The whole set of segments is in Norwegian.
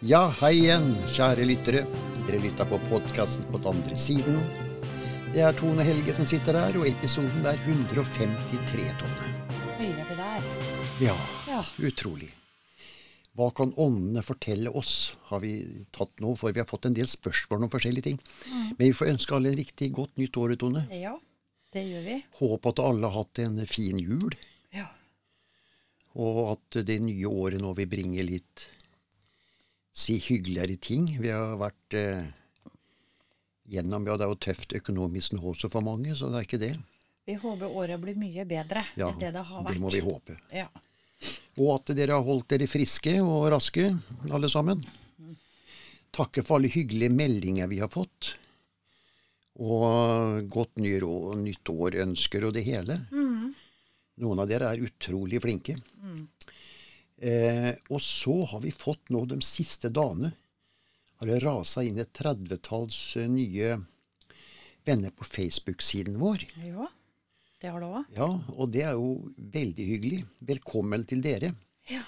Ja, hei igjen, kjære lyttere. Dere lytter på podkasten på den andre siden. Det er Tone Helge som sitter der, og episoden er 153, Tone. Høyre vi der? Ja, Ja. utrolig. Hva kan åndene fortelle oss, har vi tatt nå, for vi har fått en del spørsmål om forskjellige ting. Men vi får ønske alle en riktig godt nytt år, Tone. Ja, det gjør vi. Håp at alle har hatt en fin jul, Ja. og at det nye året nå vil bringe litt si hyggeligere ting. Vi har vært eh, gjennom Ja, det er jo tøft økonomisk nå også for mange, så det er ikke det. Vi håper året blir mye bedre Ja, enn det det har vært. det må vi håpe. Ja. Og at dere har holdt dere friske og raske, alle sammen. Takke for alle hyggelige meldinger vi har fått. Og godt nytt år ønsker og det hele. Noen av dere er utrolig flinke. Eh, og så har vi fått nå de siste dagene har det rasa inn et tredvetalls eh, nye venner på Facebook-siden vår. ja, det har det òg. Ja, og det er jo veldig hyggelig. Velkommen til dere. Ja.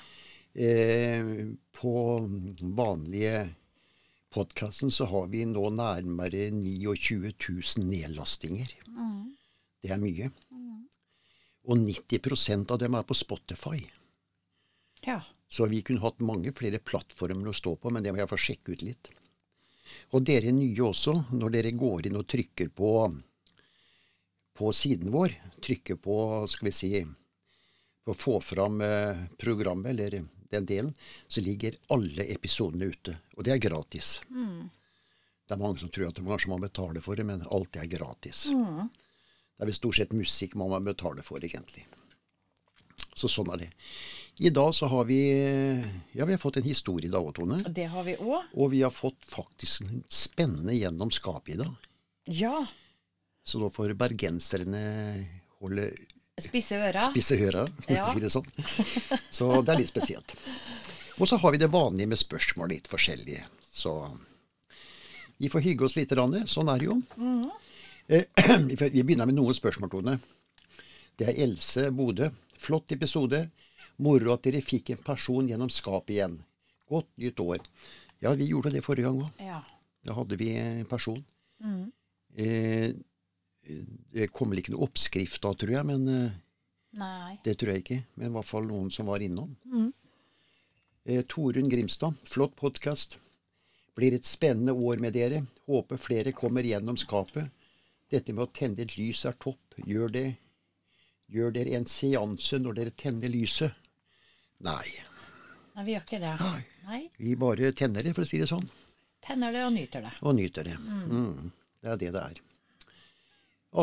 Eh, på vanlige podkasten så har vi nå nærmere 29 000 nedlastinger. Det er mye. Og 90% av dem er på Spotify. Ja. Så vi kunne hatt mange flere plattformer å stå på, men det må jeg få sjekke ut litt. Og dere nye også, når dere går inn og trykker på, på siden vår, trykker på, skal vi si, på å få fram eh, programmet, eller den delen, så ligger alle episodene ute. Og det er gratis. Det er mange som tror at det kanskje man betaler for det, men alt er gratis. Det er vel stort sett musikk man må betale for, egentlig. Så sånn er det. I dag så har vi Ja, vi har fått en historie i dag òg, Tone. Det har vi òg. Og vi har fått faktisk en spennende gjennom skapet i dag. Ja. Så nå får bergenserne holde Spisse øra. spisse øra, Ja. si det sånn. Så det er litt spesielt. Og så har vi det vanlige med spørsmål, litt forskjellige. Så vi får hygge oss litt. Sånn er det jo. Eh, Vi begynner med noen spørsmål, Tone. Det er Else Bodø. Flott episode. Moro at dere fikk en person gjennom skapet igjen. Godt nytt år. Ja, vi gjorde det forrige gang òg. Ja. Da hadde vi en person. Eh, det kom vel ikke noe oppskrift da, tror jeg, men eh, Nei. det tror jeg ikke, men i hvert fall noen som var innom. Eh, Torunn Grimstad, flott podkast. Blir et spennende år med dere. Håper flere kommer gjennom skapet. Dette med å tenne et lys er topp. Gjør det. Gjør dere en seanse når dere tenner lyset? Nei. Nei, vi gjør ikke det. Nei. Nei. Vi bare tenner det, for å si det sånn. Tenner det og nyter det. Og nyter det. Mm. Det er det det er.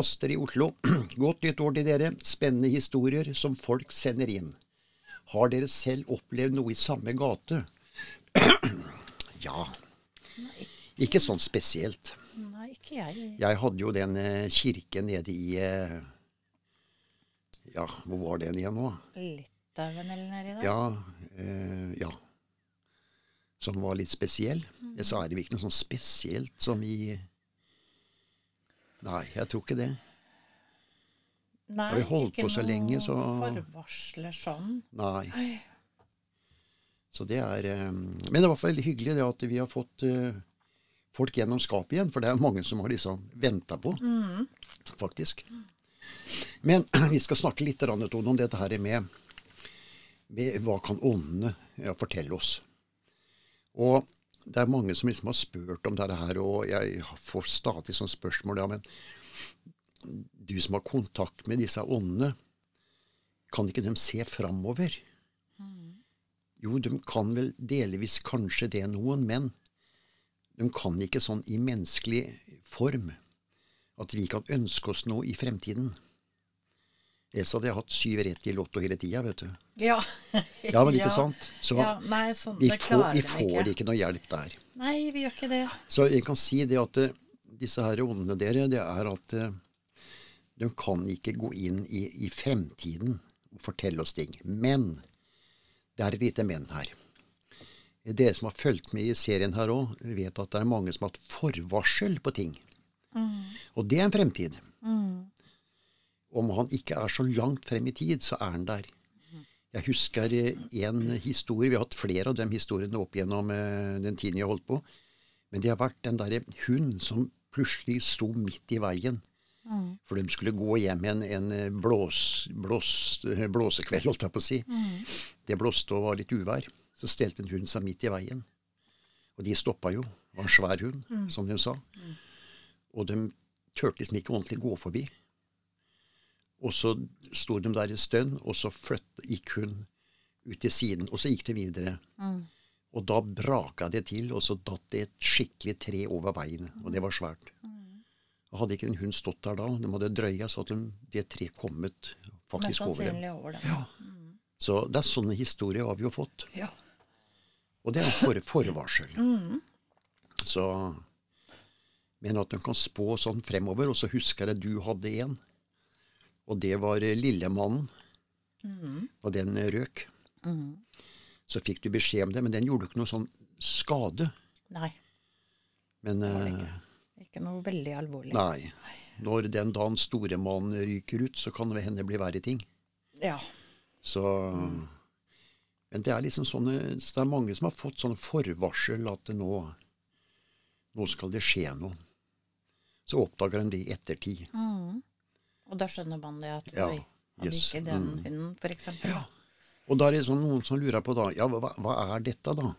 Astrid i Oslo. Godt nytt år til dere. Spennende historier som folk sender inn. Har dere selv opplevd noe i samme gate? ja. Ikke sånn spesielt. Nei, ikke jeg. Jeg hadde jo den eh, kirken nede i eh, Ja, hvor var den igjen nå? Litauen eller nedi der? Ja, eh, ja. Som var litt spesiell. Så er det ikke noe sånn spesielt som i Nei, jeg tror ikke det. Nei, har vi holdt ikke på så lenge, så- Forvarsler sånn. Nei. Oi. Så det er eh, Men det var veldig hyggelig det at vi har fått eh, folk gjennom skapet igjen. For det er mange som har liksom venta på, faktisk. Men vi skal snakke litt Tone, om dette her med, med hva kan åndene ja, fortelle oss. Og det er mange som liksom har spurt om dette her, og jeg får stadig sånne spørsmål. Ja, men du som har kontakt med disse åndene, kan ikke de se framover? Jo, de kan vel delvis kanskje det, noen, men de kan ikke sånn i menneskelig form at vi kan ønske oss noe i fremtiden. Ellers hadde jeg hatt syv rett i Lotto hele tida, vet du. Ja. Ja, men ikke Ja. sant? Så ja, nei, sånn, vi, får, vi får ikke noe hjelp der. Nei, vi gjør ikke det. Så jeg kan si det at eh, disse her åndene dere, det er at eh, de kan ikke gå inn i, i fremtiden og fortelle oss ting. Men det er et lite men her. Dere som har fulgt med i serien her òg, vet at det er mange som har hatt forvarsel på ting. Og det er en fremtid. Om han ikke er så langt frem i tid, så er han der. Jeg husker eh, en historie Vi har hatt flere av de historiene opp gjennom eh, den tiden jeg holdt på. Men det har vært den derre hun som plutselig sto midt i veien. For de skulle gå hjem en, en eh, blås, blås, blåsekveld, holdt jeg på å si. Det blåste og var litt uvær. Så stelte en hund seg midt i veien. Og de stoppa jo. Det var en svær hund, som de sa. Og de turte liksom ikke ordentlig gå forbi. Og så sto de der en stund, og så flytt, gikk hun ut til siden. Og så gikk de videre. Og da braka det til, og så datt det et skikkelig tre over veien. Og det var svært. Og hadde ikke en hund stått der da, de hadde drøya, så hadde de- det treet kommet faktisk over dem. over dem. Ja. Så det er sånne historier har vi jo fått. Ja. Og det er en for, forvarsel. Så Men at de kan spå sånn fremover. Og så husker jeg du hadde en. Og det var Lillemannen. Lillemannen. Og den røk. røk. Så fikk du beskjed om det, men den gjorde ikke noe sånn skade. Nei, Men var det eh, ikke. ikke noe veldig alvorlig. nei. Når den dagen store mannen ryker ut, så kan det hende bli verre ting. Ja. Så Men det er liksom sånne så Det er mange som har fått sånn forvarsel at det nå Nå skal det skje noe. Så oppdager de det i ettertid. Og da skjønner man det at Ja, oi, hadde jøss, ikke den mm. hunden, for eksempel. Og da er det sånn noen som lurer på da Ja, hva, hva er dette, da?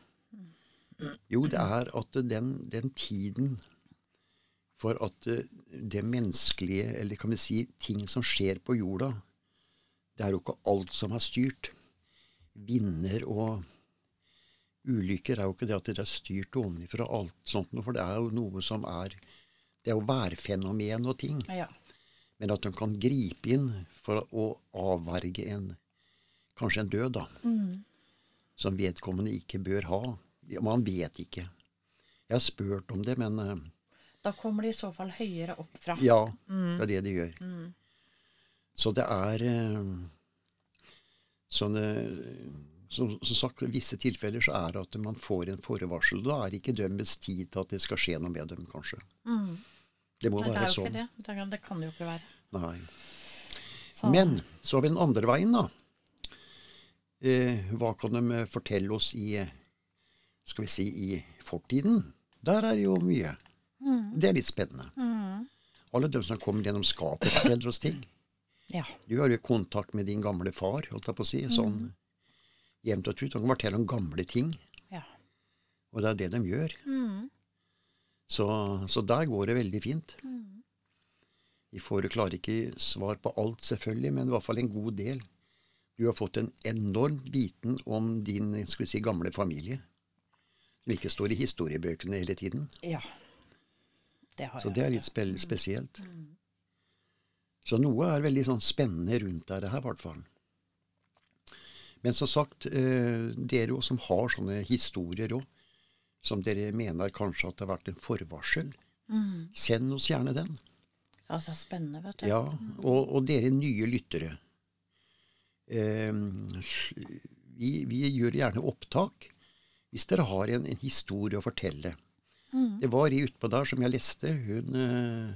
Jo, det er at den, den tiden for at eh, det menneskelige, eller kan vi si ting som skjer på jorda, det er jo ikke alt som er styrt. Vinder og ulykker er jo ikke det at det er styrt ovenfra alt sånt for det er jo noe som er Det er jo værfenomen og ting. Ja. Men at de kan gripe inn for å avverge en kanskje en død, da. Som vedkommende ikke bør ha. Man vet ikke. Jeg har spurt om det, men eh, Da kommer de i så fall høyere opp fra. ja, det er det de gjør. Så det er eh, som, som sagt, I visse tilfeller så er det at man får en forvarsel. Da er ikke dømmets tid til at det skal skje noe med dem, kanskje. Det må Nei, det være sånn. det. det. kan- Det jo ikke være. Nei. Så- Men så har vi den andre veien, da. Eh, hva kan de eh, fortelle oss i eh, skal vi si, i fortiden? Der er det jo mye. Det er litt spennende. Alle de som kommer gjennom skapet, forteller oss ting. Ja. Du har jo kontakt med din gamle far, holdt jeg på å si. Sånn jevnt og trutt. Han kan fortelle om gamle ting. ja. Og det er det de gjør. Så, så der går det veldig fint. Vi får klarer ikke svar på alt, selvfølgelig, men i hvert fall en god del. Du har fått en enorm viten om din skal vi si, gamle familie. Som ikke står i historiebøkene hele tiden. ja. Det har Så jeg det er litt spe spesielt. Så noe er veldig sånn spennende rundt dette her, i hvert fall. Men som sagt, eh, dere som har sånne historier òg, som dere mener kanskje at det har vært en forvarsel, send oss gjerne den. ja. Altså, spennende, vet du. Ja, og, og dere nye lyttere. Eh, vi, vi gjør gjerne opptak hvis dere har en, en historie å fortelle. Det var ei utpå der som jeg leste. Hun, eh,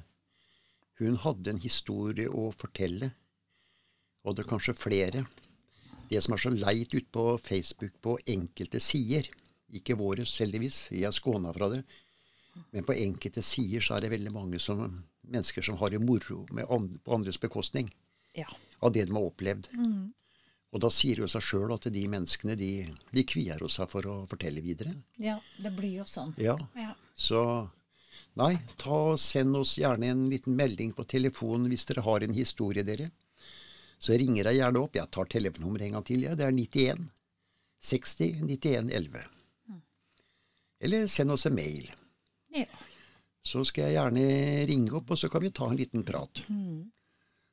hun hadde en historie å fortelle. Og det er kanskje flere. Det som er så leit ute på Facebook på enkelte sider, ikke våre heldigvis, jeg er skåna fra det, men på enkelte sider så er det veldig mange som, mennesker som har det moro med and, på andres bekostning Ja. av det de har opplevd. Og da sier jo seg sjøl at de menneskene de, de kvier seg for å fortelle videre. ja, det blir jo sånn. Ja, Ja. så nei, ta send oss gjerne en liten melding på telefonen hvis dere har en historie, dere. Så ringer jeg gjerne opp. Jeg tar telefonnummeret en gang til. Ja. Det er 91 60 91 11. Eller send oss en mail. ja. Så skal jeg gjerne ringe opp, og så kan vi ta en liten prat.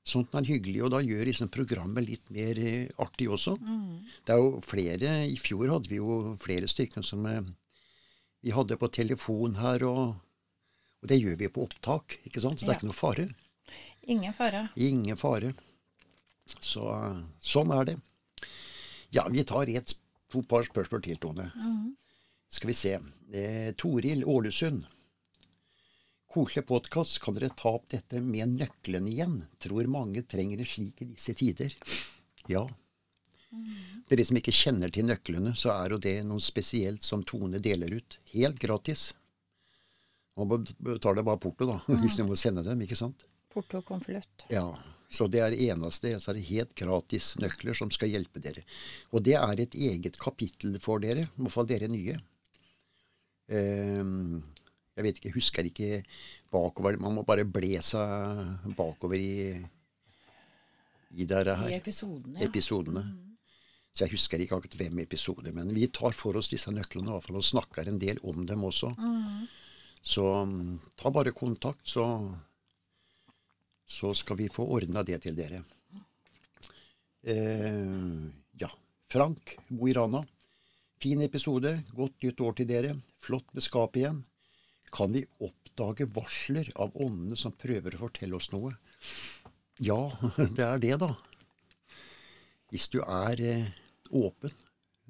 Sånt er hyggelig, og da gjør liksom programmet litt mer eh, artig også. Det er jo flere I fjor hadde vi jo flere stykker som eh, vi hadde på telefon her, og, og det gjør vi på opptak, ikke sant? Så det er Ja. ikke noe fare. Ingen fare. Ingen fare. Så eh, sånn er det. Ja, vi tar et to par spørsmål til, Tone. Skal vi se. Eh, Toril Ålesund. Koselig podkast. Kan dere ta opp dette med nøkkelen igjen? Tror mange trenger det slik i disse tider. Ja. dere som ikke kjenner til nøklene, så er jo det noe spesielt som Tone deler ut. Helt gratis. Man betaler bare porto, da, hvis du må sende dem, ikke sant? Porto og konvolutt. Ja, så det er det eneste. Så er det helt gratis nøkler som skal hjelpe dere. Og det er et eget kapittel for dere, i hvert fall dere nye. Ehm, jeg vet ikke, jeg husker ikke bakover. Man må bare ble seg bakover i, i det I her ja. episodene. Så jeg husker ikke akkurat hvem episode, men vi tar for oss disse nøklene i hvert fall, og snakker en del om dem også. Så mm, ta bare kontakt, så, så skal vi få ordna det til dere. Eh, ja. Frank Mo i Rana. Fin episode. Godt nytt år til dere. Flott med skapet igjen. Kan vi oppdage varsler av åndene som prøver å fortelle oss noe? Ja, det er det, da. Hvis du er eh, åpen.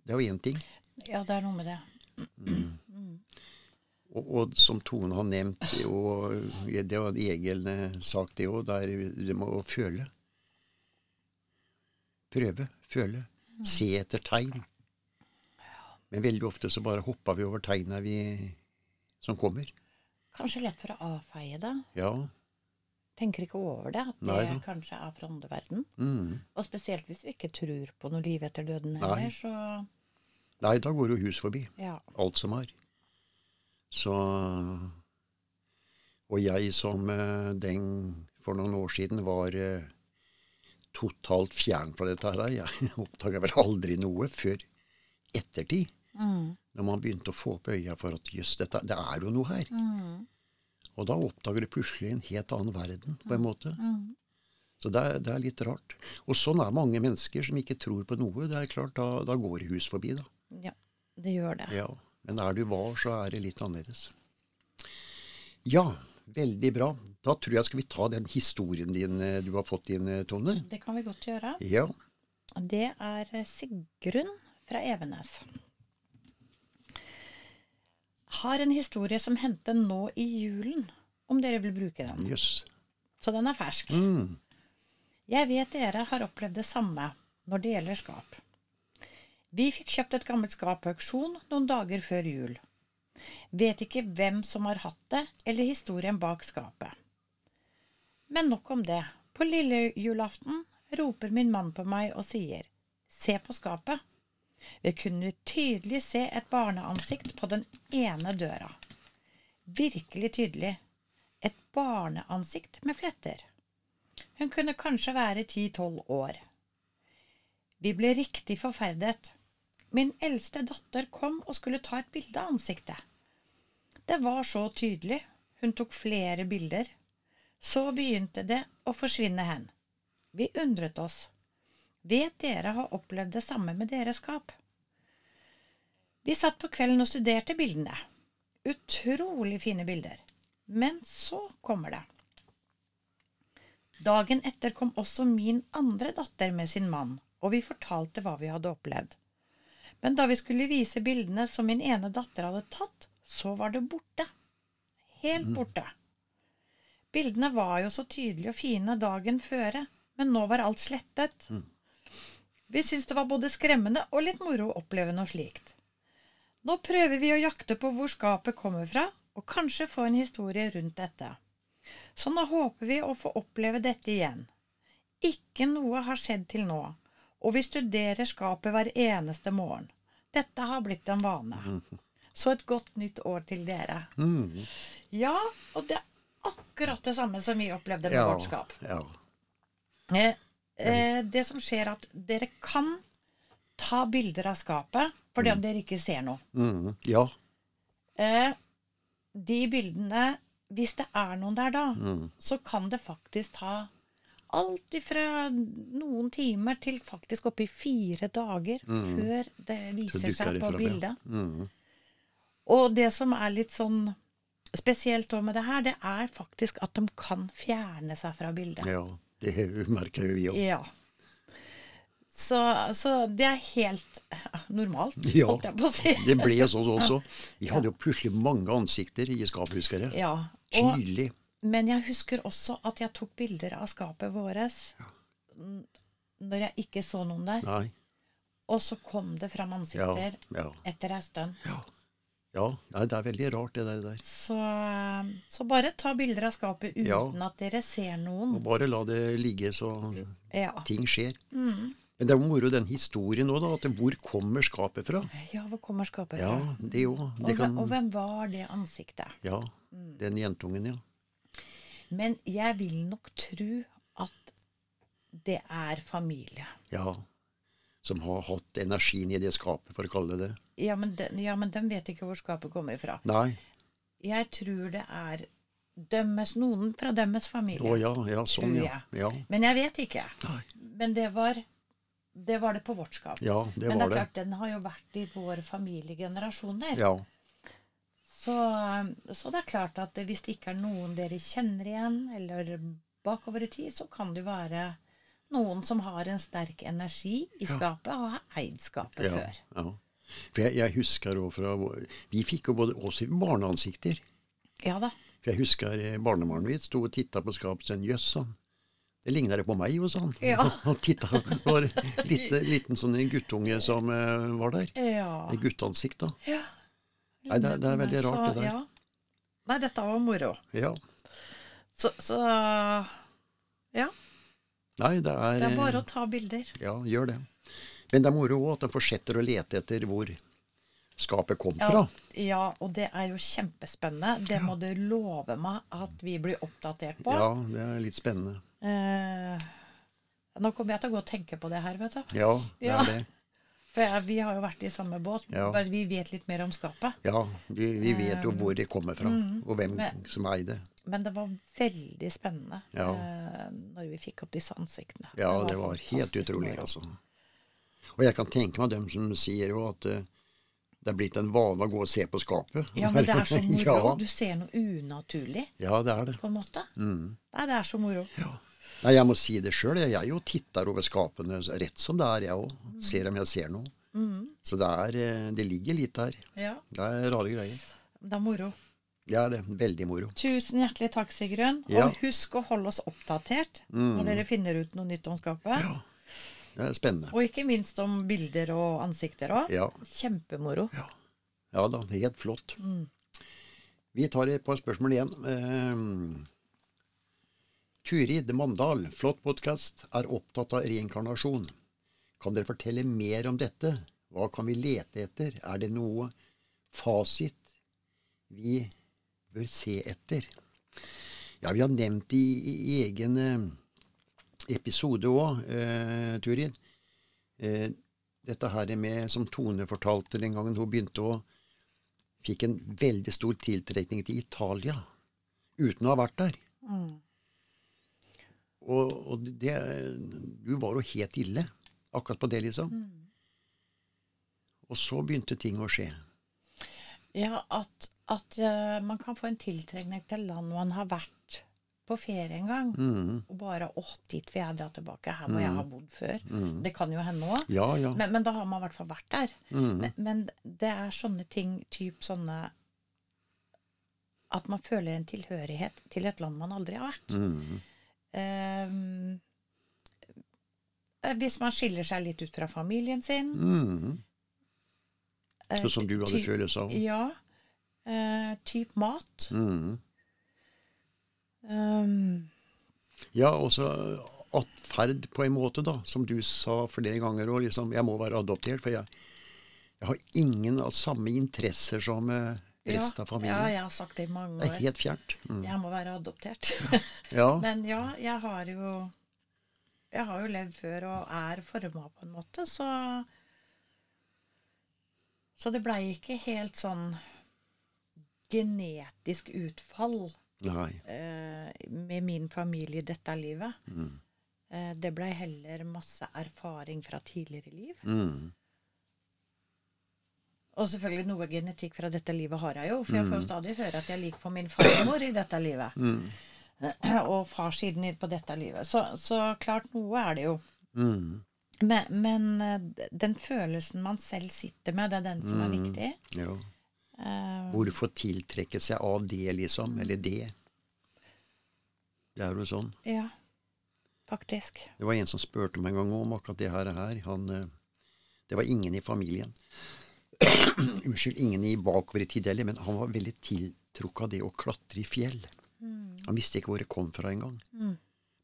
Det er jo én ting. Ja, det er noe med det. Og, og som Tone har nevnt, er det var en egen eh, sak, det òg. Det må å føle. Prøve. Føle. Se etter tegn. Men veldig ofte så bare hopper vi over tegna vi, som kommer. Kanskje lett for å avfeie det. Ja. Tenker ikke over det, at det Nei kanskje er fra åndeverden. Mm. Og spesielt hvis vi ikke tror på noe liv etter døden Nei. så Nei, da går jo hus forbi. ja. alt som er. Så Og jeg som eh, den for noen år siden var eh, totalt fjern fra dette her, jeg oppdaga vel aldri noe før ettertid. Mm. Når man begynte å få opp øya for at jøss, det er jo noe her. Mm. Og da oppdager du plutselig en helt annen verden, på en måte. Mm. Så det er, det er litt rart. Og sånn er mange mennesker som ikke tror på noe. Det er klart, Da, da går hus forbi, da. ja. Det gjør det. Ja, men er du var, så er det litt annerledes. Ja, veldig bra. Da tror jeg skal vi ta den historien din eh, du har fått inn, eh, Tone. Det kan vi godt gjøre. Ja. Det er Sigrun fra Evenes. Har en historie som hendte nå i julen, om dere vil bruke den. Yes. Så den er fersk. Mm. Jeg vet dere har opplevd det samme når det gjelder skap. Vi fikk kjøpt et gammelt skap på auksjon noen dager før jul. Vet ikke hvem som har hatt det, eller historien bak skapet. Men nok om det. På lille julaften roper min mann på meg og sier, se på skapet. Vi kunne tydelig se et barneansikt på den ene døra. Virkelig tydelig. Et barneansikt med fletter. Hun kunne kanskje være ti-tolv år. Vi ble riktig forferdet. Min eldste datter kom og skulle ta et bilde av ansiktet. Det var så tydelig. Hun tok flere bilder. Så begynte det å forsvinne hen. Vi undret oss. Vet dere har opplevd det samme med deres skap? Vi satt på kvelden og studerte bildene. Utrolig fine bilder. Men så kommer det. Dagen etter kom også min andre datter med sin mann, og vi fortalte hva vi hadde opplevd. Men da vi skulle vise bildene som min ene datter hadde tatt, så var det borte. Helt borte. Bildene var jo så tydelige og fine dagen føre, men nå var alt slettet. Vi syntes det var både skremmende og litt moro å oppleve noe slikt. Nå prøver vi å jakte på hvor skapet kommer fra, og kanskje få en historie rundt dette. Så nå håper vi å få oppleve dette igjen. Ikke noe har skjedd til nå, og vi studerer skapet hver eneste morgen. Dette har blitt en vane. Så et godt nytt år til dere. Mm. Ja, og det er akkurat det samme som vi opplevde med Ja, vårt skap. ja. Eh, det som skjer, er at dere kan ta bilder av skapet fordi om dere ikke ser noe. Mm. ja. Eh, de bildene, hvis det er noen der da, Mm. så kan det faktisk ta alt ifra noen timer til faktisk oppi fire dager før det viser seg på fram, ja. bildet. Mm. Og det som er litt sånn spesielt med det her, det er faktisk at de kan fjerne seg fra bildet. ja. Det merker jo vi òg. Ja. Så, så det er helt normalt, Ja. holdt jeg på å si. Det ble sånn også. Vi hadde jo plutselig mange ansikter i skapet, husker jeg. Ja, og, Tydelig. men jeg husker også at jeg tok bilder av skapet våres ja. når jeg ikke så noen der. Nei. Og så kom det fram ansikter ja. etter ei stund. Ja. ja. Det er veldig rart, det der. Så, så bare ta bilder av skapet uten Ja. at dere ser noen. Og bare la det ligge så Ja. ting skjer. Mm. Men det er jo moro den historien òg, da. At hvor kommer skapet fra? ja, hvor kommer skapet Ja, fra? det jo, Det og, kan og hvem var det ansiktet? Ja, Mm. den jentungen, ja. Men jeg vil nok tro at det er familie. Ja. Som har hatt energien i det skapet, for å kalle det det. Ja, men de, ja, men de vet ikke hvor skapet kommer fra. Nei. Jeg tror det er dømmes, noen fra deres familie. Å ja, ja, sånn, ja. ja. Men jeg vet ikke. Nei. Men det var det, var det på vårt skap. Ja, det men det er er det. klart, den har jo vært i vår familiegenerasjoner. Ja. Så, så det er klart at hvis det ikke er noen dere kjenner igjen, eller bakover i tid, så kan det jo være noen som har en sterk energi i skapet, og har eid skapet ja, før. ja. For jeg, jeg husker òg fra Vi fikk jo både også barneansikter. Ja da. For jeg husker eh, barnebarnet mitt sto og titta på skapet og sa jøss, han. Det ligner det på meg, jo, sa han. Ja. Han titta på var en liten, liten sånn guttunge som uh, var der. Ja. Et gutteansikt, da. ja. Nei, det, det er veldig rart, Så, det der. Ja. Nei, dette var moro. Ja. Så, så ja. Nei, det er Det er eh, bare å ta bilder. Ja, gjør det. Men det er moro òg at de fortsetter å lete etter hvor skapet kom fra. Ja, ja, og det er jo kjempespennende. Det må du love meg at vi blir oppdatert på. Ja, det er litt spennende. Eh, nå kommer jeg til å gå og tenke på det her, vet du. Ja, det Ja. er det. For ja, vi har jo vært i samme båt, Ja. bare vi vet litt mer om skapet. Ja, vi, vi vet jo hvor det kommer fra, og hvem Mm. men- som eier det. Men det var veldig spennende Ja. eh, når vi fikk opp disse ansiktene. Ja, det var helt utrolig, altså. Og jeg kan tenke meg dem som sier jo at eh, det er blitt en vane å gå og se på skapet. Ja, men det er så moro. ja, Du ser noe unaturlig, ja, det er det. på en måte. Mm. Nei, det er så moro. Nei, jeg må si det sjøl. Jeg jo titter over skapene rett som det er, jeg òg. Ser om jeg ser noe. Mm. Så det, er, eh, det ligger litt der. Ja, Det er rare greier. det er moro. Det er det. Veldig moro. Tusen hjertelig takk, Sigrun. Ja. Og husk å holde oss oppdatert Mm. når dere finner ut noe nytt om skapet. Ja. Det er spennende. Og ikke minst om bilder og ansikter òg. Ja, Kjempemoro. ja da. Helt flott. Mm. Vi tar et par spørsmål igjen. Eh, Turid Mandal, flott podkast, er opptatt av reinkarnasjon. Kan dere fortelle mer om dette? Hva kan vi lete etter? Er det noe fasit vi bør se etter? Ja, vi har nevnt i, i egen eh, episode òg, eh, Turid. Eh, dette her med, som Tone fortalte den gangen hun begynte å Fikk en veldig stor tiltrekning til Italia uten å ha vært der. Mm. Og, og det Du var jo helt ille akkurat på det, liksom. Mm. Og så begynte ting å skje. Ja, at, at uh, man kan få en tiltrekning til land man har vært på ferie en gang. Mm. Og bare 'Å, dit vil jeg dra tilbake. Her må jeg ha bodd før'. Det kan jo hende òg. Ja, ja. Men, men da har man i hvert fall vært der. Mhm. Men, men det er sånne ting, typ sånne At man føler en tilhørighet til et land man aldri har vært. Eh, hvis man skiller seg litt ut fra familien sin. Mm. eh, som du hadde følelse av. Ja. Eh, typ mat. Mm. Um, Ja, også atferd på en måte, da. Som du sa flere ganger òg. Liksom, jeg må være adoptert, for jeg, jeg har ingen av samme interesser som eh, resten av Ja, jeg har sagt det i mange år. Det er helt fjernt. Mm. Jeg må være adoptert. Ja. Men ja, jeg har jo Jeg har jo levd før og er forma på en måte, så Så det blei ikke helt sånn genetisk utfall eh, med min familie i dette livet. Mm. Eh, det blei heller masse erfaring fra tidligere liv. Mm. Og selvfølgelig noe genetikk fra dette livet har jeg jo, for jeg får jo stadig høre at jeg liker på min farmor i dette livet. Mm. Og farssiden på dette livet. Så, så klart, noe er det jo. Mm. Men, men eh, den følelsen man selv sitter med, det er den som er Mm. viktig. Ja. Eh, Hvorfor tiltrekke seg av det, liksom? Eller det? Det er jo sånn. ja, faktisk. Det var en som spurte meg en gang om akkurat det her. her. Han, eh, Det var ingen i familien. Unnskyld, ingen i bakover i tid heller, men han var veldig tiltrukket av det å klatre i fjell. Han visste ikke hvor det kom fra engang.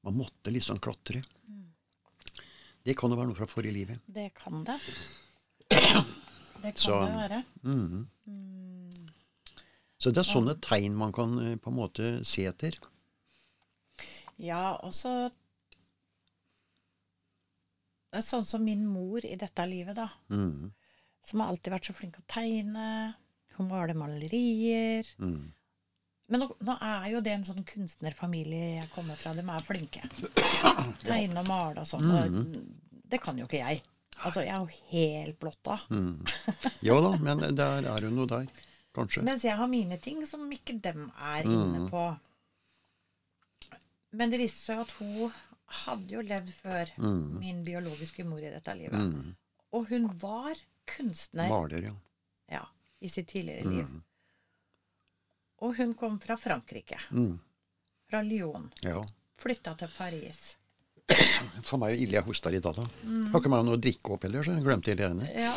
Man måtte liksom klatre. Det kan jo være noe fra forrige livet. Det kan det. Det kan Så- det være. Så det er sånne tegn man kan eh, på en måte se etter. Ja, og så Sånn som min mor i dette livet, da. Mm. Som har alltid vært så flink til å tegne. Hun maler malerier. Mm. Men nå, nå er jo det en sånn kunstnerfamilie jeg kommer fra. De er flinke. Tegne og male og sånn. og Det kan jo ikke jeg. Altså, jeg er jo helt blotta. Jo da, men der er hun jo der, kanskje. Mens jeg har mine ting som ikke dem er inne på. Men det viste seg at hun hadde jo levd før min biologiske mor i dette livet. Og hun var kunstner Maler, ja. ja, i sitt tidligere liv. Og hun kom fra Frankrike. Mm. Fra Lyon. ja. Flytta til Paris. For meg er ille jeg hoster i dag. da. Har ikke meg noe å drikke opp heller, så jeg glemte hele greiene. Ja.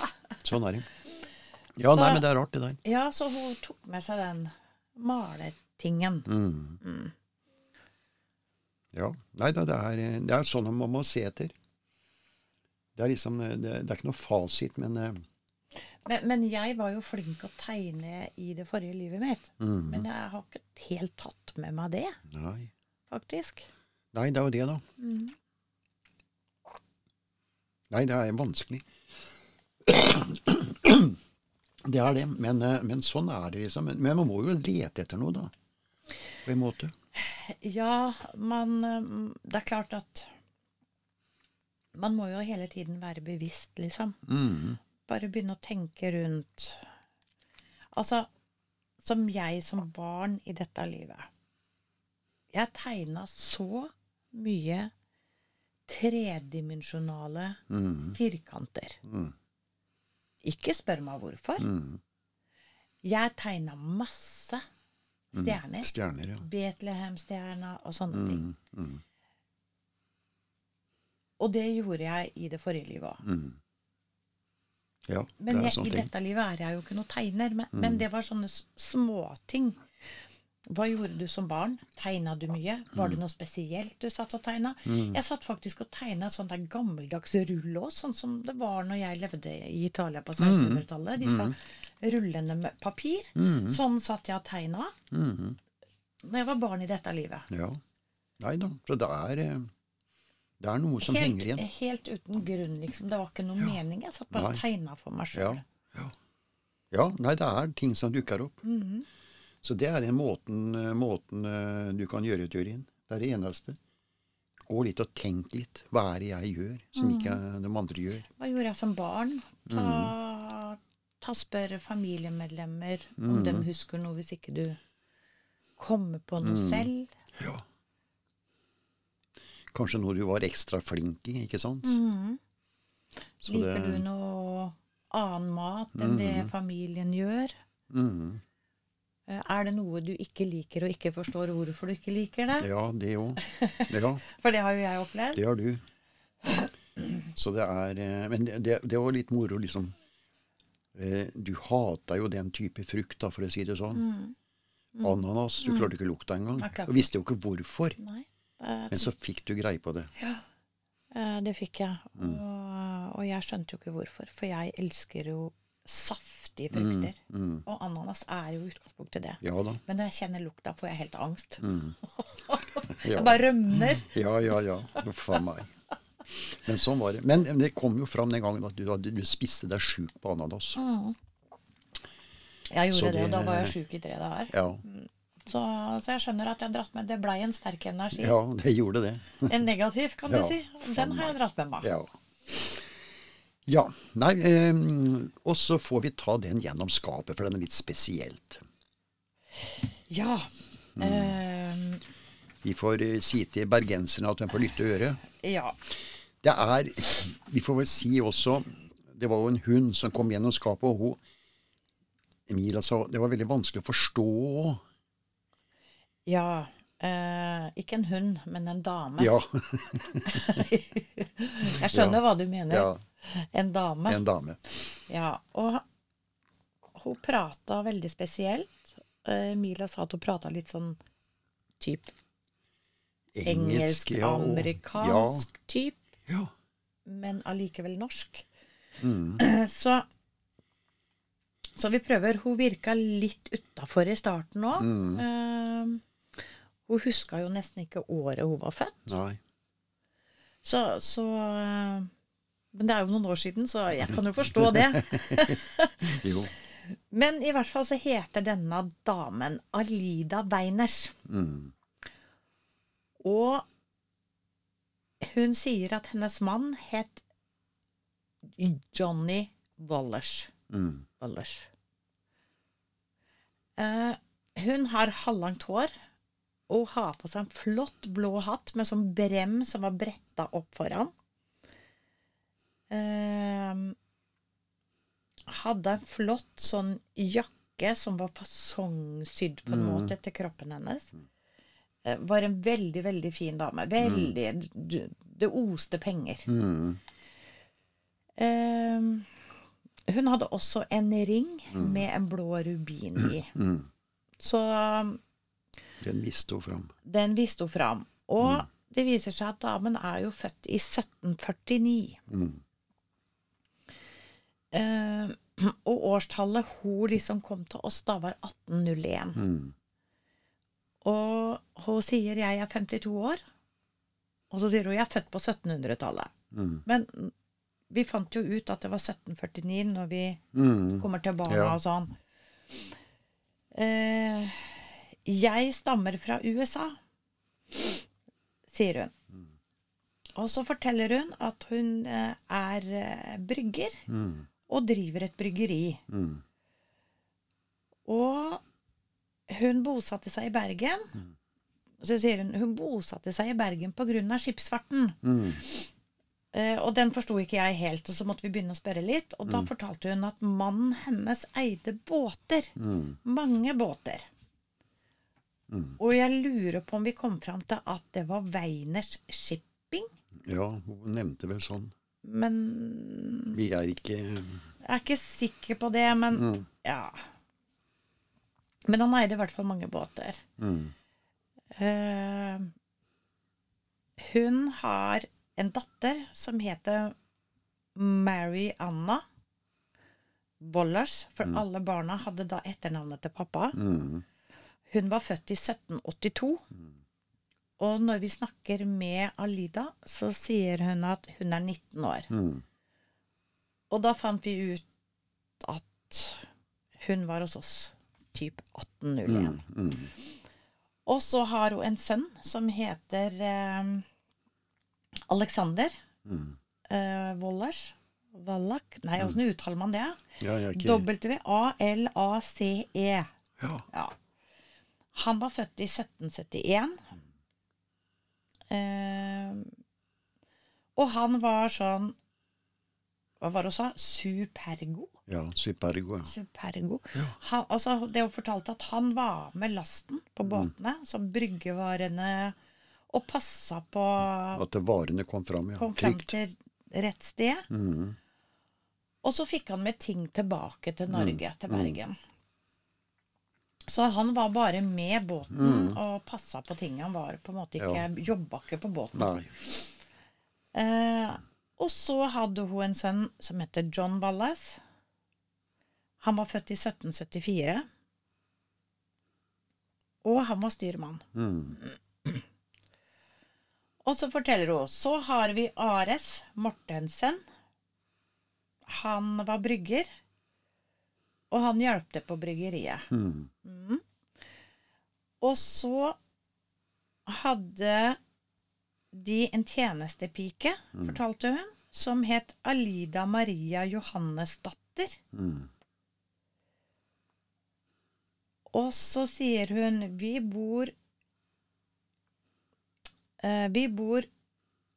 Sånn er det. Ja, Så- nei, men det er rart, det der. ja, så hun tok med seg den malertingen. Mm. Ja. Nei da, det det er sånn man må se etter. Det er liksom Det, det er ikke noe fasit, men uh... Men, men jeg var jo flink å tegne i det forrige livet mitt. Men jeg har ikke helt tatt med meg det, Nei. faktisk. Nei, det er jo det, da. Nei, det er vanskelig. Det er det, men, eh, men sånn er det, liksom. Men man må jo lete etter noe, da. På en måte. Ja, man eh, Det er klart at Man må jo hele tiden være bevisst, liksom. Mm. Bare begynne å tenke rundt Altså, som jeg som barn i dette livet Jeg tegna så mye tredimensjonale Mm. firkanter. Mm. Ikke spør meg hvorfor. Mm. Jeg tegna masse stjerner. Stjerner, ja. Betlehemstjerna og sånne ting. Mm. Mm. Og det gjorde jeg i det forrige livet òg. Mm. Ja, Men det er jeg, sånne i ting. dette livet er jeg jo ikke noe tegner. Men, men det var sånne småting. Hva gjorde du som barn? Tegna du mye? Var det noe spesielt du satt og tegna? Jeg satt faktisk og tegna sånn der gammeldags rullås, sånn som det var når jeg levde i Italia på 1600-tallet. Disse rullene med papir. Sånn satt jeg og tegna mm. når jeg var barn i dette livet. Ja. Nei da. Så det er, eh, det er noe som Helt, henger igjen. helt uten grunn, liksom. Det var ikke noe mening. Jeg satt bare og tegna for meg Ja. sjøl. ja. Ja, nei, det er ting som dukker opp. Mhm. Så det er den måten, eh, måten eh, du kan gjøre teorien. Det er det eneste. Gå litt og tenk litt. Hva er det jeg gjør, som Mhm. ikke de andre gjør? Hva gjorde jeg som barn? Ta, Mm. ta spør familiemedlemmer Mm. om de husker noe, hvis ikke du kommer på noe Mm. selv. Ja. Kanskje noe du var ekstra flink i, ikke sant? Så Liker det- du noe annen mat enn det familien gjør? Mm. Er det noe du ikke liker og ikke forstår hvorfor du ikke liker det? Ja, det òg. Ja, For det har jo jeg opplevd. det har du. Så det er eh, Men det, det, var litt moro, liksom. Eh, Du hata jo den type frukt, da, for å si det sånn. Ananas. Du klarte ikke lukta engang. Og visste jo ikke hvorfor. Nei, Men så fikk du greie på det. Ja, det fikk jeg. Mm. Og, og jeg skjønte jo ikke hvorfor, for jeg elsker jo saftige frukter. Mm. Og ananas er jo utgangspunktet det. Ja. Men når jeg kjenner lukta, får jeg helt angst. Mm. Jeg bare rømmer. Ja, ja, ja. Uff a meg. Men sånn var det. Men det kom jo fram den gangen at du, hadde- du spiste deg sjuk på ananas. Jeg gjorde det, og da var jeg sjuk i tre dager. Ja, Så, så jeg skjønner at jeg har dratt med Det blei en sterk energi. ja det gjorde det. En negativ, kan du si. Den har jeg dratt med meg. Ja. ja. Nei, eh, og så får vi ta den gjennom skapet, for den er litt spesielt. Ja. Mm. Eh, Vi får eh, si til bergenserne at de får lytte øret. ja. Det er Vi får vel si også Det var jo en hund som kom gjennom skapet, og hun Emilia sa det var veldig vanskelig å forstå. Ja. eh, Ikke en hund, men en dame. Ja. Jeg skjønner Ja. hva du mener. ja. En dame. En dame. Ja, og hun prata veldig spesielt. Eh, Mila sa at hun prata litt sånn typ Engelsk, ja. og- engelsk-amerikansk typ, Ja. ja. men allikevel norsk. Mm. Så, så vi prøver. Hun virka litt utafor i starten òg. Mm. Hun huska jo nesten ikke året hun var født. Nei. Så, så eh, Men det er jo noen år siden, så jeg kan jo forstå det. Jo. Men i hvert fall så heter denne damen Alida Weiners. Mm. Og hun sier at hennes mann het Johnny Wallers. Mm. Wallers. Uh, hun har halvlangt hår og har på seg en flott blå hatt med sånn brem som var bretta opp foran. Eh, hadde en flott sånn jakke som var fasongsydd på en måte etter kroppen hennes. Eh, var en veldig, veldig fin dame. Veldig mm. Det oste penger. Mm. Eh, hun hadde også en ring med en blå rubin i. Mm. Så Den viste hun fram. den viste hun fram. Og det viser seg at damen er jo født i 1749. Mm. Eh, og årstallet hun liksom kom til oss, da var 1801. Mm. Og hun sier 'jeg er 52 år', og så sier hun 'jeg er født på 1700-tallet'. Mm. Men vi fant jo ut at det var 1749 når vi Mm. kommer til barna Ja. og sånn. Eh, jeg stammer fra USA, sier hun. Og så forteller hun at hun eh, er eh, brygger Mm. og driver et bryggeri. Mm. Og hun bosatte seg i Bergen. Så sier hun hun bosatte seg i Bergen pga. skipsfarten. Mm. Eh, og den forsto ikke jeg helt, og så måtte vi begynne å spørre litt. Og da fortalte hun at mannen hennes eide båter. Mange båter. Mm. Og jeg lurer på om vi kom fram til at det var Weiners Shipping. Ja, hun nevnte vel sånn. Men Vi er ikke jeg er ikke sikker på det. Men mm. ja. Men han eide i hvert fall mange båter. Mm. Uh, hun har en datter som heter Mary Anna Wollers, for alle barna hadde da etternavnet til pappa. Mm. Hun var født i 1782. Og når vi snakker med Alida, så sier hun at hun er 19 år. Mm. Og da fant vi ut at hun var hos oss typ 1801. Mm. Mm. Og så har hun en sønn som heter eh, Alexander Mm. eh. Wallach Nei, åssen uttaler man det? Ja, W-A-L-A-C-E. ja. Ja. Han var født i 1771. Eh, og han var sånn Hva var det hun sa? Supergo? ja, Supergo. Ja. Supergo. Han, altså, det hun fortalte at han var med lasten på båtene, som bryggevarene, og passa på At varene kom fram. Ja. Kom fram til rett sted. Mm. Og så fikk han med ting tilbake til Norge, til Bergen. Så han var bare med båten og passa på ting. Han var på en måte ikke, Ja. jobba ikke på båten. Eh, og så hadde hun en sønn som heter John Ballas. Han var født i 1774. Og han var styrmann. Mm. Og så forteller hun så har vi Ares Mortensen. Han var brygger, og han hjalp til på bryggeriet. Mm. Og så hadde de en tjenestepike, fortalte hun, som het Alida Maria Johannesdatter. Mm. Og så sier hun vi bor eh, Vi bor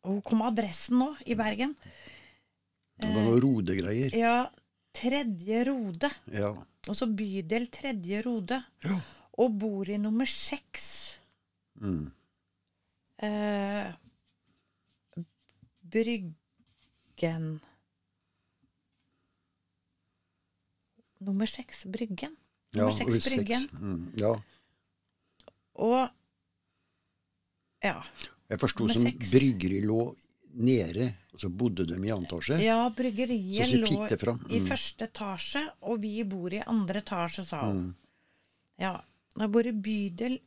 Hun kom med adressen nå, i Bergen. Det var noe rodegreier. Ja, Tredje Rode. Ja. Og så bydel Tredje Rode. Ja. Og bor i nummer seks Mm. Eh, bryggen Nummer seks, Bryggen. Nummer Ja, seks. Bryggen. Mm. Ja. Og ja. Jeg forsto som bryggeri lå nede, og så bodde de i andre etasje. ja, bryggeriet lå mm. i Mm. første etasje, og vi bor i andre etasje, sa hun. Mm. Ja. Jeg bor i bydel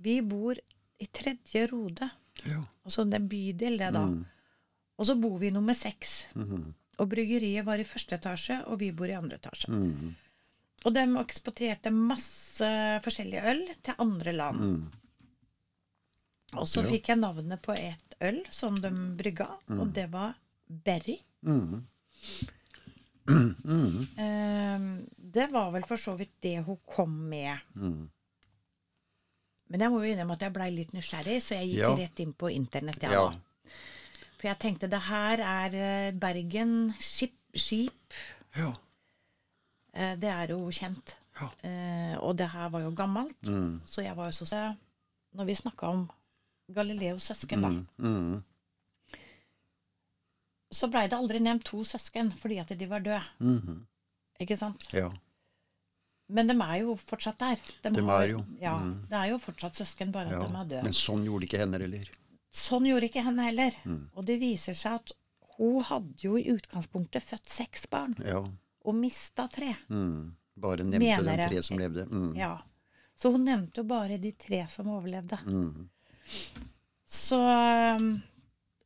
Vi bor i tredje rode. Ja. Altså det er bydel, det, da. Mm. Og så bor vi i nummer seks. -hmm. Og bryggeriet var i første etasje, og vi bor i andre etasje. Mm. Og de eksporterte masse forskjellig øl til andre land. Mm. Og så fikk jeg navnet på et øl som de brygga, og det var Berry. Mm. Mm. Ehm, det var vel for så vidt det hun kom med. Mm. Men jeg må jo innrømme at jeg blei litt nysgjerrig, så jeg gikk Ja. rett inn på internett. Ja. Ja. For jeg tenkte det her er eh, Bergen skip. skip. Ja. Eh, Det er jo kjent. Ja. Eh, og det her var jo gammelt. Mm. Så jeg var jo så Når vi snakka om Galileos søsken, da, Mm. Mm. så blei det aldri nevnt to søsken fordi at de var døde. Mm. Ikke sant? Ja. Men de er jo fortsatt der. De De har- er jo. Ja, Mm. Det er jo fortsatt søsken, bare at ja. de er døde. Men sånn gjorde ikke henne heller. Sånn gjorde ikke henne heller. Mm. Og det viser seg at hun hadde jo i utgangspunktet født seks barn, Ja. og mista tre. Mm. Bare nevnte Mener de tre som levde. Ja. Så hun nevnte jo bare de tre som overlevde. Mm. Så um,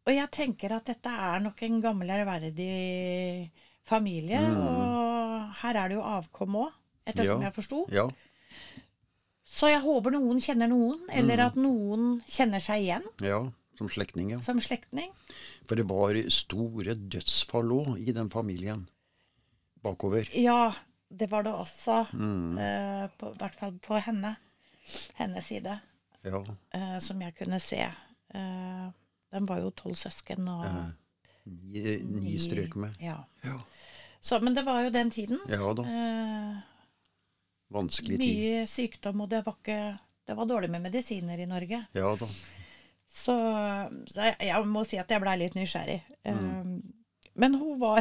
Og jeg tenker at dette er nok en gammel, ærverdig familie. Mm. Og her er det jo avkom òg, ettersom Ja. jeg forsto. Ja. Så jeg håper noen kjenner noen, eller Mm. at noen kjenner seg igjen ja. Som slektning, ja. som slektning. For det var store dødsfall òg i den familien. Bakover. Ja, det var det også. Mm. Uh, på, I hvert fall på henne. Hennes side, Ja. eh, som jeg kunne se. Eh, de var jo tolv søsken og ja. Ni, ni strøk med. Ja. Ja. Så, men det var jo den tiden. ja da. Eh, Vanskelig tid. mye sykdom, og det var ikke Det var dårlig med medisiner i Norge. Ja da. Så, så jeg, jeg må si at jeg blei litt nysgjerrig. Mm. Eh, men hun var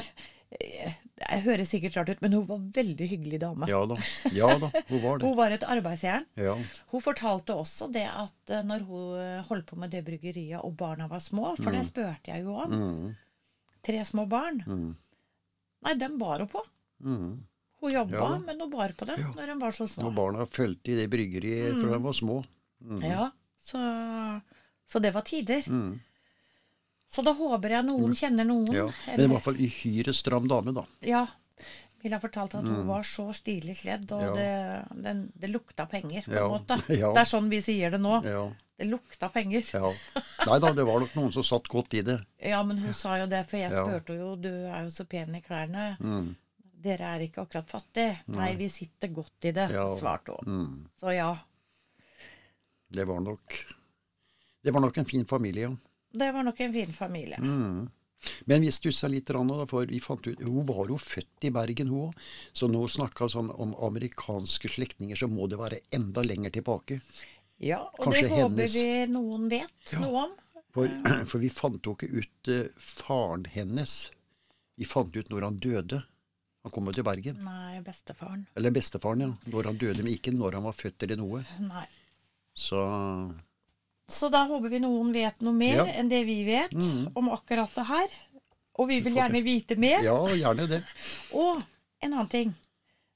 Det høres sikkert rart ut, men hun var en veldig hyggelig dame. Ja da. Ja da, hun var det. Hun var et arbeidsjern. Ja. Hun fortalte også det at eh, når hun eh, holdt på med det bryggeriet, og barna var små, for det spurte jeg jo om, Mm. tre små barn, Mm. nei, dem bar hun på. Mm. Hun jobba, Ja. men hun bar på dem Ja. når de var så små. Og barna fulgte i det bryggeriet fra de var små. Mm. Ja, så, så det var tider. Mm. Så da håper jeg noen kjenner noen. Ja. Men i hvert fall uhyre stram dame, da. Ja. Ville ha fortalt at hun var så stilig kledd, og Mm. Ja. det, den, det lukta penger, på Ja. en måte. Ja. Det er sånn vi sier det nå. Ja. Det lukta penger. ja. Nei da, det var nok noen som satt godt i det. Ja, men hun sa jo det, for jeg spurte jo du er jo så pen i klærne. Mm. Dere er ikke akkurat fattige. Nei, vi sitter godt i det, svarte hun. Mm. Så ja, Det var nok Det var nok en fin familie, ja. Det var nok en fin familie. Mm. Men vi stussa litt, for vi fant ut Hun var jo født i Bergen, hun òg. Så nå snakka vi sånn om amerikanske slektninger, så må det være enda lenger tilbake. Ja, og Kanskje det håper hennes- vi noen vet Ja. noe om. For, for vi fant jo ikke ut uh, faren hennes. Vi fant ut når han døde. Han kom jo til Bergen. Nei, bestefaren. Eller bestefaren, ja. Når han døde, men ikke når han var født eller noe. Nei. Så Så da håper vi noen vet noe mer Ja. enn det vi vet Mm. om akkurat det her. Og vi vil gjerne vite mer. ja, gjerne det. Og en annen ting.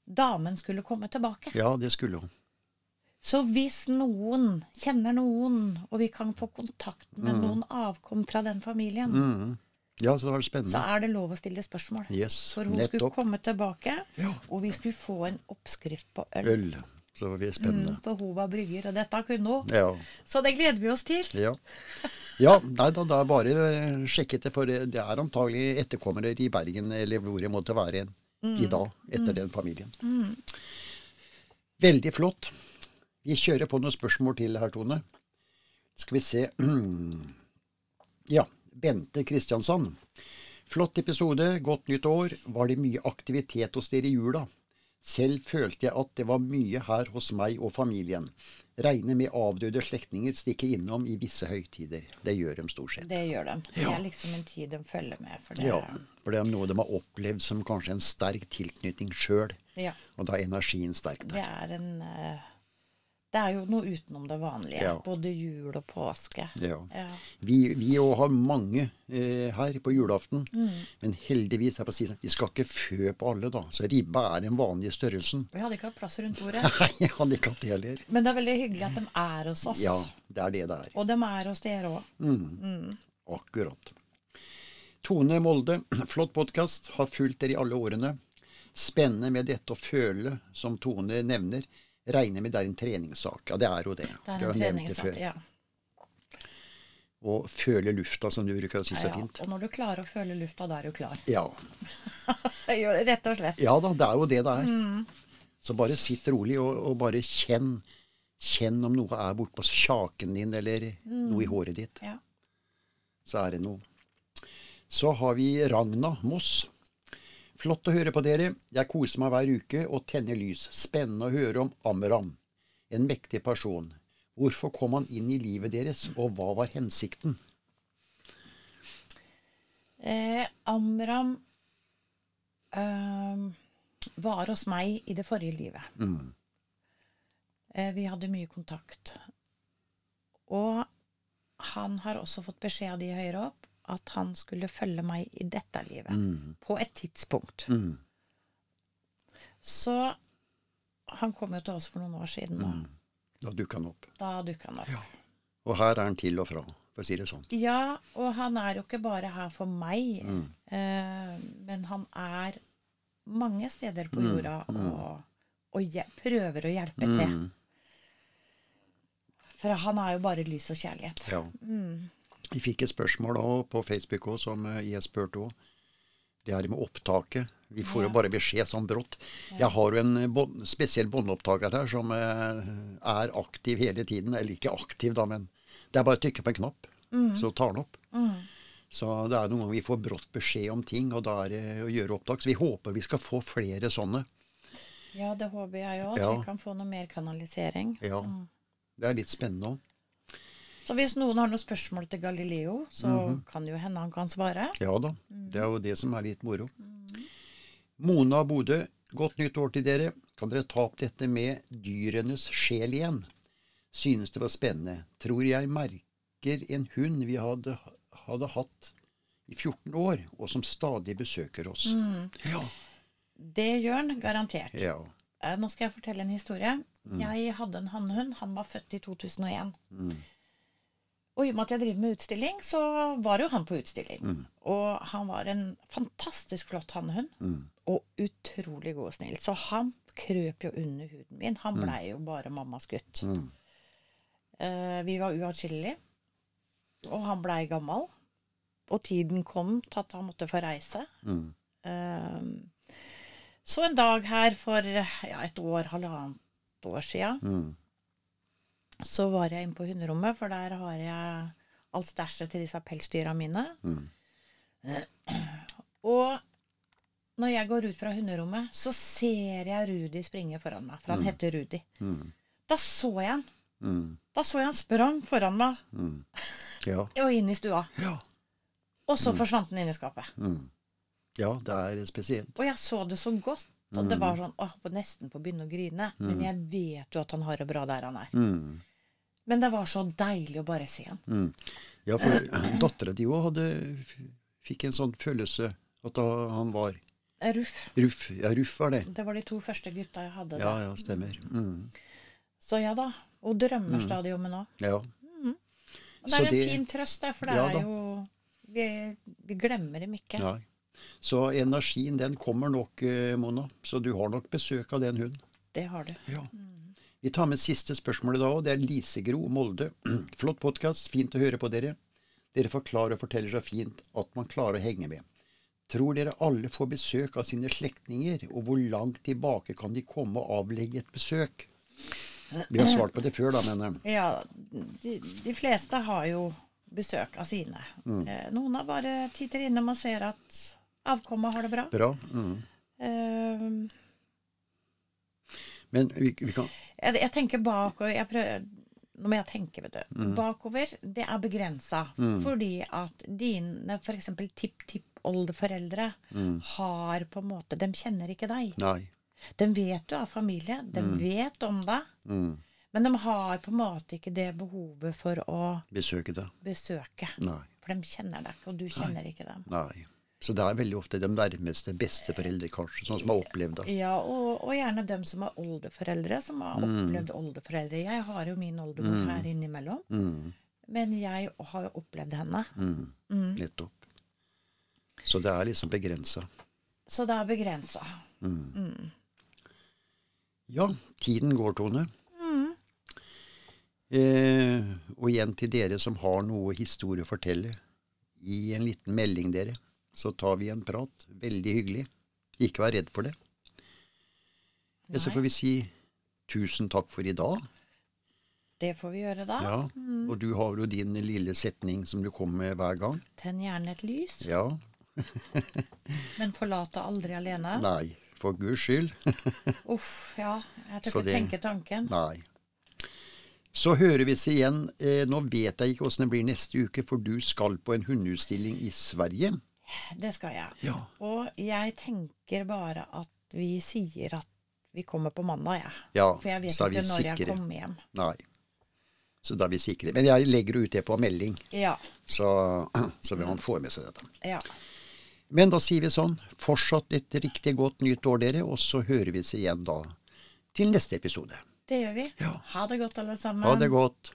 Damen skulle komme tilbake. Ja, det skulle hun. Så hvis noen kjenner noen, og vi kan få kontakt med noen avkom fra den familien, Mm. Ja, så det var så er det lov å stille spørsmål. Yes, For hun skulle komme tilbake, Ja. og vi skulle få en oppskrift på øl. Øl. Så det blir spennende. Mm, for hun var brygger, og dette kunne hun. Ja. Så det gleder vi oss til. Ja. ja nei da, er bare eh, sjekket det, for det er antagelig etterkommere i Bergen, eller hvor det måtte være i dag, etter den familien. Veldig flott. Vi kjører på noen spørsmål til her, Tone. Skal vi se Ja, Bente Kristiansand. Flott episode, godt nytt år. Var det mye aktivitet hos dere i jula? Selv følte jeg at det var mye her hos meg og familien. Regne med avdøde slektninger stikker innom i visse høytider. Det gjør de stort sett. Det gjør de. Det er liksom en tid de følger med. For det, Ja, for det er noe de har opplevd som kanskje en sterk tilknytning sjøl. ja, Og da er energien sterk det er en eh, Det er jo noe utenom det vanlige. Ja. Både jul og påske. Ja. Ja. Vi vi òg har mange eh, her på julaften. Mm. Men heldigvis er får si, sånn, vi skal ikke fø på alle, da. Så ribba er den vanlige størrelsen. Vi hadde ikke hatt plass rundt bordet. Nei, jeg hadde ikke hatt det heller. Men det er veldig hyggelig at de er hos oss. Ja, det er det det er. Og de er hos dere òg. Akkurat. Tone Molde, flott podkast. Har fulgt dere i alle årene. Spennende med dette å føle, som Tone nevner. Regner med det er en treningssak. Ja, det er jo det. Det er en nevnt treningssak. Ja. Og føle lufta, som du bruker å synes ja, Ja, fint. Og når du klarer å føle lufta, da er du klar. Ja. Rett og slett. ja da, det er jo det det er. Mm. Så bare sitt rolig og, og bare kjenn. Kjenn om noe er bortpå kjaken din eller noe i håret ditt. Ja. så er det noe. Så har vi Ragna Moss. Flott å høre på dere. Jeg koser meg hver uke og tenner lys. Spennende å høre om Amram. En mektig person. Hvorfor kom han inn i livet deres, og hva var hensikten? Eh, Amram eh, var hos meg i det forrige livet. Mm. Eh, vi hadde mye kontakt. Og han har også fått beskjed av de høyere opp at han skulle følge meg i dette livet. Mm. På et tidspunkt. Mm. Så han kom jo til oss for noen år siden, Mm. Da dukka han opp. da dukka han opp. Og her er han til og fra, for å si det sånn. Ja, og han er jo ikke bare her for meg, Mm. eh, men han er mange steder Mm, på jorda og, og prøver å hjelpe til. Mm. For han er jo bare lys og kjærlighet. Ja. Vi fikk et spørsmål også på Facebook også, som eh, jeg spurte òg. Det her med opptaket. Vi får jo bare beskjed sånn brått. Jeg har jo en bond, spesiell båndopptaker her som eh, er aktiv hele tiden. Eller ikke aktiv, da, men det er bare å trykke på en knapp, så tar den opp. Så det er noen ganger vi får brått beskjed om ting, og da er det å gjøre opptak. Så vi håper vi skal få flere sånne. Ja, det håper jeg òg. At Ja. vi kan få noe mer kanalisering. Ja. Det er litt spennende òg. Så hvis noen har noen spørsmål til Galileo, så kan jo hende han kan svare. Ja da. Det er jo det som er litt moro. Mona Bodø, godt nytt år til dere. Kan dere ta opp dette med dyrenes sjel igjen? Synes det var spennende. Tror jeg merker en hund vi hadde, hadde hatt i 14 år, og som stadig besøker oss. Ja. Det gjør han garantert. ja. Eh, Nå skal jeg fortelle en historie. Jeg hadde en hannhund. Han var født i 2001. Og i og med at jeg driver med utstilling, så var jo han på utstilling. Og han var en fantastisk flott hannhund. Og utrolig god og snill. Så han krøp jo under huden min. Han blei jo bare mammas gutt. Eh, vi var uatskillelige. Og han blei gammel. Og tiden kom til at han måtte få reise. Mm. Eh, så en dag her for ja, et år, halvannet år sia, Mm. Så var jeg inne på hunderommet, for der har jeg alt stæsjet til disse pelsdyra mine. Mm. Og når jeg går ut fra hunderommet, så ser jeg Rudi springe foran meg, for han heter Rudi. Mm. Da så jeg han. Mm. Da så jeg han sprang foran meg Mm. Ja. og inn i stua. Ja. Og så forsvant han inn i skapet. Mm. ja, det er spesielt. Og jeg så det så godt. Og det var sånn, åh, på nesten på å begynne å grine. Men jeg vet jo at han har det bra der han er. Mm. Men det var så deilig å bare se han. Mm. Ja, for dattera di òg fikk en sånn følelse at han var Ruff. Ruff. Ja, Ruff var det. Det var de to første gutta jeg hadde. Ja, ja, stemmer. Mm. Så ja da. Og drømmer stadig om henne òg. Ja. Og det Så er en det- fin trøst, der, for det Ja er jo vi, vi glemmer dem ikke. Nei. Så energien, den kommer nok, eh, Mona. Så du har nok besøk av den hunden. Det har du. Ja. Vi tar med siste spørsmålet da òg. Det er Lisegro Molde. Flott podkast. Fint å høre på dere. Dere forklarer og forteller så fint at man klarer å henge med. Tror dere alle får besøk av sine slektninger, og hvor langt tilbake kan de komme og avlegge et besøk? Vi har svart på det før, da, men jeg. Ja, de, de fleste har jo besøk av sine. Mm. Eh, Noen har bare titter innom og ser at avkommet har det bra. bra. Mm. Uh, Men vi, vi kan Jeg, jeg tenker bakover jeg prøver, Nå må jeg tenke, vet du. Bakover, det er begrensa. Fordi at dine f.eks. tipp-tipp-oldeforeldre har på en måte De kjenner ikke deg. Nei. De vet du er familie. De vet om deg. Mm. Men de har på en måte ikke det behovet for å Besøke deg. besøke. Nei. For de kjenner deg ikke, og du kjenner ikke dem. Nei. Så det er veldig ofte de nærmeste besteforeldre, kanskje, sånn som har opplevd det. Ja, og, og gjerne dem som er oldeforeldre, som har opplevd oldeforeldre. Jeg har jo min oldemor her innimellom, Mm. men jeg har jo opplevd henne. Mm. Nettopp. Så det er liksom begrensa. Så det er begrensa. Ja, tiden går, Tone. Eh, og igjen til dere som har noe historie å fortelle, gi en liten melding, dere. Så tar vi en prat. Veldig hyggelig. Ikke vær redd for det. Nei. så får vi si tusen takk for i dag. Det får vi gjøre da. Ja, Og du har jo din lille setning som du kommer med hver gang. Tenn gjerne et lys, Ja. men forlat det aldri alene. Nei, for guds skyld. Uff, ja. Jeg tør ikke det- tenke tanken. Nei. Så hører vi oss igjen. Eh, nå vet jeg ikke åssen det blir neste uke, for du skal på en hundeutstilling i Sverige. Det skal jeg. Ja. Og jeg tenker bare at vi sier at vi kommer på mandag, jeg. Ja, For jeg vet ikke når jeg kommer hjem. Nei. Så da er vi sikre. Men jeg legger ut det på melding, Ja. så, så vil man få med seg dette. ja. Men da sier vi sånn, fortsatt et riktig godt nytt år, dere, og så hører vi oss igjen da til neste episode. Det gjør vi. Ja. Ha det godt, alle sammen. Ha det godt.